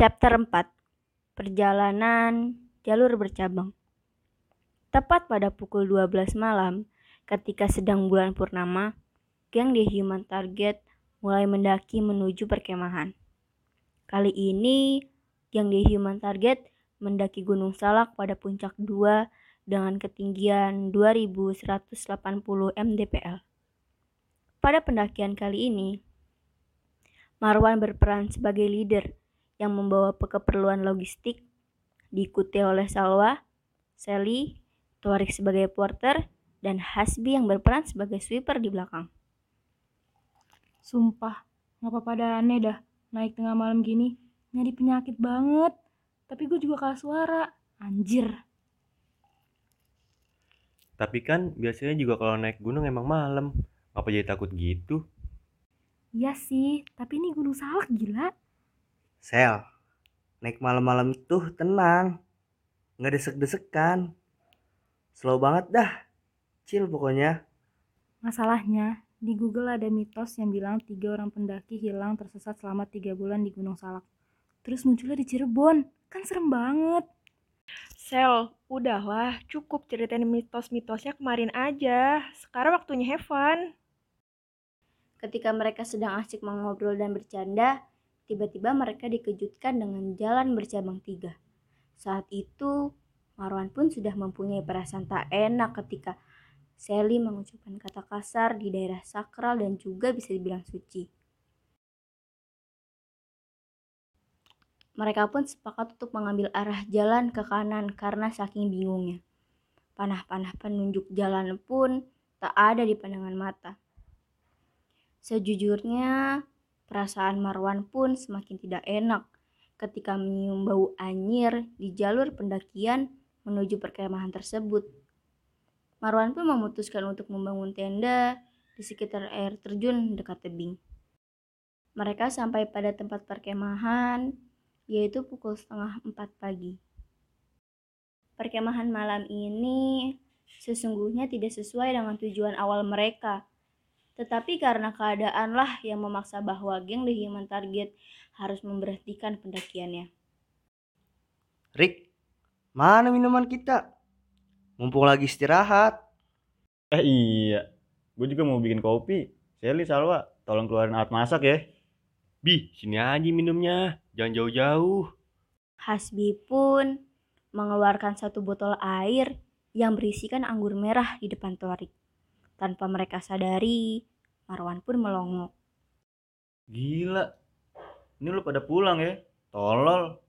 Chapter 4 Perjalanan Jalur Bercabang Tepat pada pukul 12 malam, ketika sedang bulan purnama, geng The Human Target mulai mendaki menuju perkemahan. Kali ini, geng The Human Target mendaki Gunung Salak pada puncak 2 dengan ketinggian 2180 mdpl. Pada pendakian kali ini, Marwan berperan sebagai leader yang membawa keperluan logistik, diikuti oleh Salwa, Sally, Torik sebagai porter, dan Hasbi yang berperan sebagai sweeper di belakang. Sumpah, ngapa pada aneh dah naik tengah malam gini. Nyari penyakit banget. Tapi gue juga kalah suara. Anjir. Tapi kan biasanya juga kalau naik gunung emang malam. Apa jadi takut gitu? Iya sih, tapi ini gunung salak gila. Sel, naik malam-malam itu tenang. Nggak desek-desekan. Slow banget dah. Chill pokoknya. Masalahnya, di Google ada mitos yang bilang tiga orang pendaki hilang tersesat selama tiga bulan di Gunung Salak. Terus munculnya di Cirebon. Kan serem banget. Sel, udahlah, cukup ceritain mitos-mitosnya kemarin aja. Sekarang waktunya have fun. Ketika mereka sedang asik mengobrol dan bercanda, tiba-tiba mereka dikejutkan dengan jalan bercabang tiga. Saat itu, Marwan pun sudah mempunyai perasaan tak enak ketika Sally mengucapkan kata kasar di daerah sakral dan juga bisa dibilang suci. Mereka pun sepakat untuk mengambil arah jalan ke kanan karena saking bingungnya. Panah-panah penunjuk jalan pun tak ada di pandangan mata. Sejujurnya, perasaan Marwan pun semakin tidak enak ketika menyium bau anyir di jalur pendakian menuju perkemahan tersebut. Marwan pun memutuskan untuk membangun tenda di sekitar air terjun dekat tebing. Mereka sampai pada tempat perkemahan, yaitu pukul setengah empat pagi. Perkemahan malam ini sesungguhnya tidak sesuai dengan tujuan awal mereka, tetapi karena keadaanlah yang memaksa bahwa geng The Human Target harus memberhentikan pendakiannya. Rick, mana minuman kita? Mumpung lagi istirahat. Eh iya, gue juga mau bikin kopi. Sally, Salwa, tolong keluarin alat masak ya. Bi, sini aja minumnya. Jangan jauh-jauh. Hasbi pun mengeluarkan satu botol air yang berisikan anggur merah di depan Torik. Tanpa mereka sadari, Marwan pun melongok. Gila, ini lu pada pulang ya? Tolol.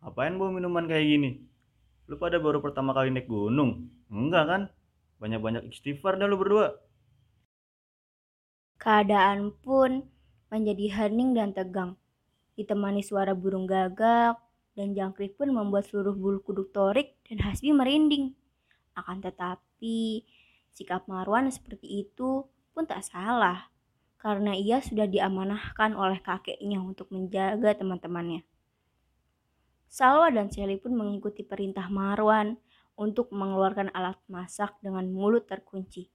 Apain bawa minuman kayak gini? Lu pada baru pertama kali naik gunung? Enggak kan? Banyak-banyak istighfar dah lu berdua. Keadaan pun menjadi hening dan tegang. Ditemani suara burung gagak dan jangkrik pun membuat seluruh bulu kuduk Torik dan Hasbi merinding. Akan tetapi, sikap Marwan seperti itu pun tak salah karena ia sudah diamanahkan oleh kakeknya untuk menjaga teman-temannya. Salwa dan Sally pun mengikuti perintah Marwan untuk mengeluarkan alat masak dengan mulut terkunci.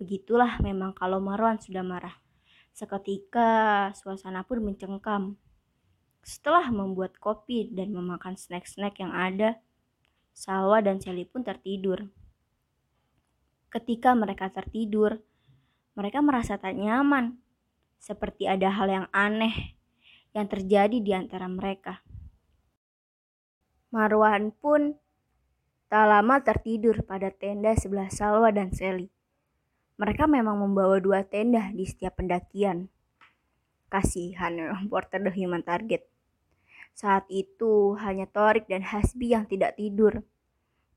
Begitulah memang kalau Marwan sudah marah. Seketika suasana pun mencengkam. Setelah membuat kopi dan memakan snack-snack yang ada, Salwa dan Sally pun tertidur. Ketika mereka tertidur, mereka merasa tak nyaman, seperti ada hal yang aneh yang terjadi di antara mereka. Marwan pun tak lama tertidur pada tenda sebelah Salwa dan Sally. Mereka memang membawa dua tenda di setiap pendakian. Kasihan porter The Human Target. Saat itu hanya Torik dan Hasbi yang tidak tidur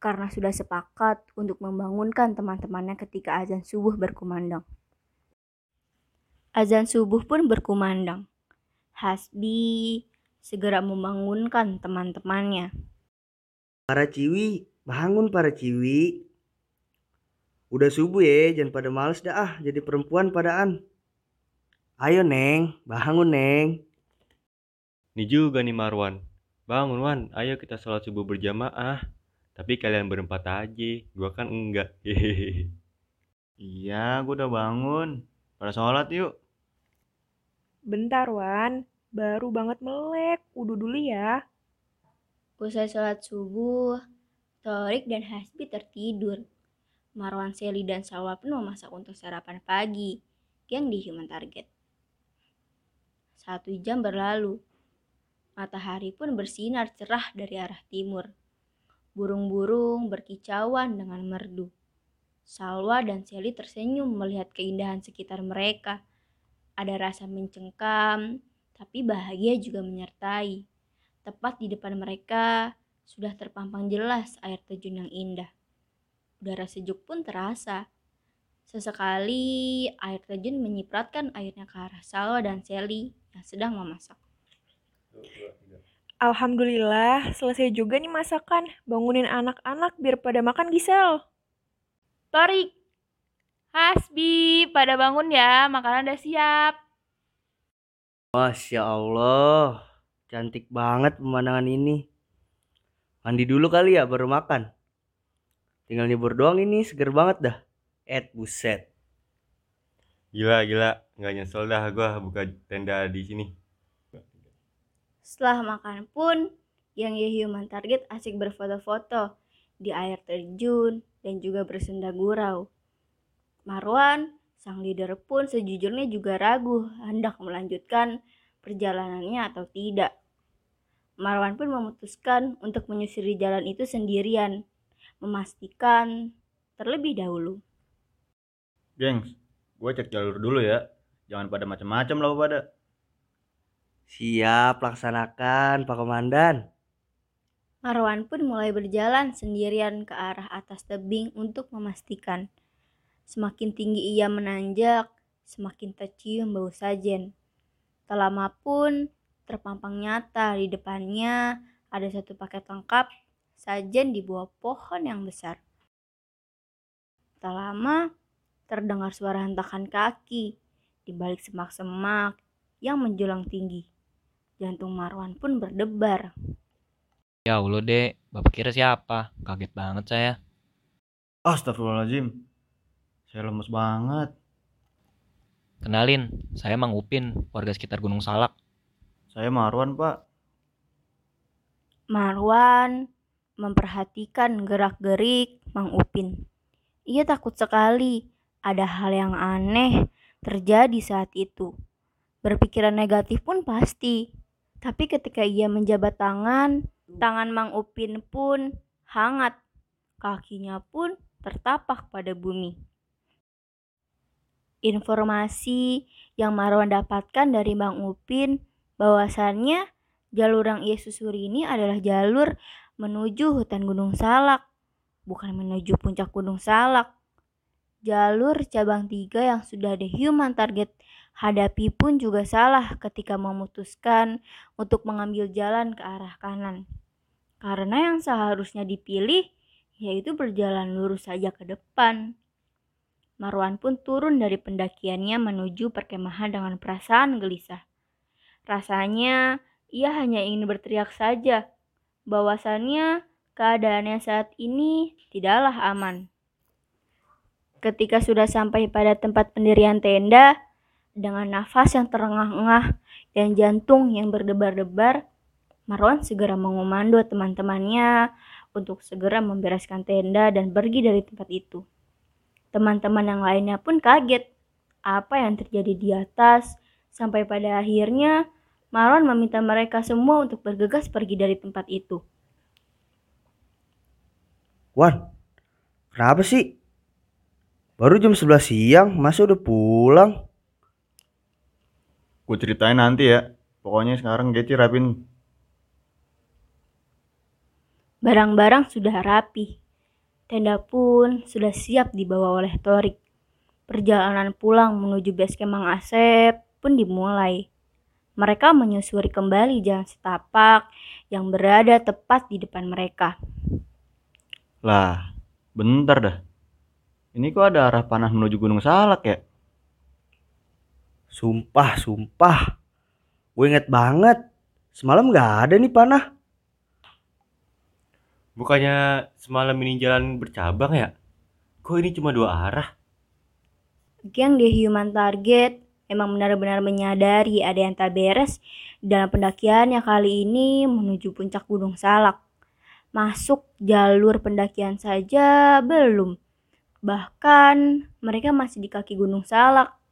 karena sudah sepakat untuk membangunkan teman-temannya ketika azan subuh berkumandang. Azan subuh pun berkumandang. Hasbi segera membangunkan teman-temannya. Para ciwi, bangun para ciwi. Udah subuh ya, jangan pada males dah ah jadi perempuan padaan. Ayo Neng, bangun Neng. Nih juga nih Marwan. Bangun Wan, ayo kita sholat subuh berjamaah. Tapi kalian berempat aja, gua kan enggak. Hehehe. Iya, gue udah bangun. Pada sholat yuk. Bentar, Wan. baru banget melek. Udah dulu ya. Usai sholat subuh, Torik dan Hasbi tertidur. Marwan, Seli, dan Salwa pun memasak untuk sarapan pagi yang di Human Target. Satu jam berlalu. Matahari pun bersinar cerah dari arah timur. Burung-burung berkicauan dengan merdu. Salwa dan Seli tersenyum melihat keindahan sekitar mereka. Ada rasa mencengkam, tapi bahagia juga menyertai. Tepat di depan mereka sudah terpampang jelas air terjun yang indah. Udara sejuk pun terasa. Sesekali air terjun menyipratkan airnya ke arah Salwa dan Seli yang sedang memasak. Alhamdulillah, selesai juga nih masakan. Bangunin anak-anak biar pada makan Gisel. Torik, Hasbi, pada bangun ya, makanan udah siap. Masya Allah, cantik banget pemandangan ini. Mandi dulu kali ya baru makan. Tinggal nyebur doang ini seger banget dah. Et buset. Gila, gila. Nggak nyesel dah gua buka tenda di sini. Setelah makan pun, yang Human Target asik berfoto-foto di air terjun dan juga bersenda gurau. Marwan, sang leader pun sejujurnya juga ragu hendak melanjutkan perjalanannya atau tidak. Marwan pun memutuskan untuk menyusuri jalan itu sendirian, memastikan terlebih dahulu. Gengs, gue cek jalur dulu ya. Jangan pada macam-macam lah pada. Siap laksanakan Pak Komandan. Marwan pun mulai berjalan sendirian ke arah atas tebing untuk memastikan. Semakin tinggi ia menanjak, semakin tercium bau sajen. Tak lama pun terpampang nyata di depannya ada satu paket lengkap sajen di bawah pohon yang besar. Tak lama terdengar suara hentakan kaki di balik semak-semak yang menjulang tinggi. Jantung Marwan pun berdebar. Ya Allah dek, bapak kira siapa? Kaget banget saya. Astagfirullahaladzim. Saya lemes banget. Kenalin, saya Mang Upin, warga sekitar Gunung Salak. Saya Marwan, Pak. Marwan memperhatikan gerak-gerik Mang Upin. Ia takut sekali ada hal yang aneh terjadi saat itu. Berpikiran negatif pun pasti. Tapi ketika ia menjabat tangan, tangan Mang Upin pun hangat. Kakinya pun tertapak pada bumi. Informasi yang Marwan dapatkan dari Mang Upin bahwasannya jalur yang ia susuri ini adalah jalur menuju hutan Gunung Salak, bukan menuju puncak Gunung Salak. Jalur cabang tiga yang sudah ada human target hadapi pun juga salah ketika memutuskan untuk mengambil jalan ke arah kanan. Karena yang seharusnya dipilih yaitu berjalan lurus saja ke depan. Marwan pun turun dari pendakiannya menuju perkemahan dengan perasaan gelisah. Rasanya ia hanya ingin berteriak saja, bahwasannya keadaannya saat ini tidaklah aman. Ketika sudah sampai pada tempat pendirian tenda, dengan nafas yang terengah-engah dan jantung yang berdebar-debar, Marwan segera mengomando teman-temannya untuk segera membereskan tenda dan pergi dari tempat itu. Teman-teman yang lainnya pun kaget apa yang terjadi di atas sampai pada akhirnya Marwan meminta mereka semua untuk bergegas pergi dari tempat itu. Wan, kenapa sih? Baru jam 11 siang, masa udah pulang? Gue ceritain nanti ya. Pokoknya sekarang Geci rapin. Barang-barang sudah rapi. Tenda pun sudah siap dibawa oleh Torik. Perjalanan pulang menuju base camp Mang Asep pun dimulai. Mereka menyusuri kembali jalan setapak yang berada tepat di depan mereka. Lah, bentar dah. Ini kok ada arah panah menuju Gunung Salak ya? Sumpah, sumpah. Gue inget banget. Semalam gak ada nih panah. Bukannya semalam ini jalan bercabang ya? Kok ini cuma dua arah? Geng di Human Target memang benar-benar menyadari ada yang tak beres Dalam pendakian yang kali ini menuju puncak Gunung Salak. Masuk jalur pendakian saja belum. Bahkan mereka masih di kaki Gunung Salak.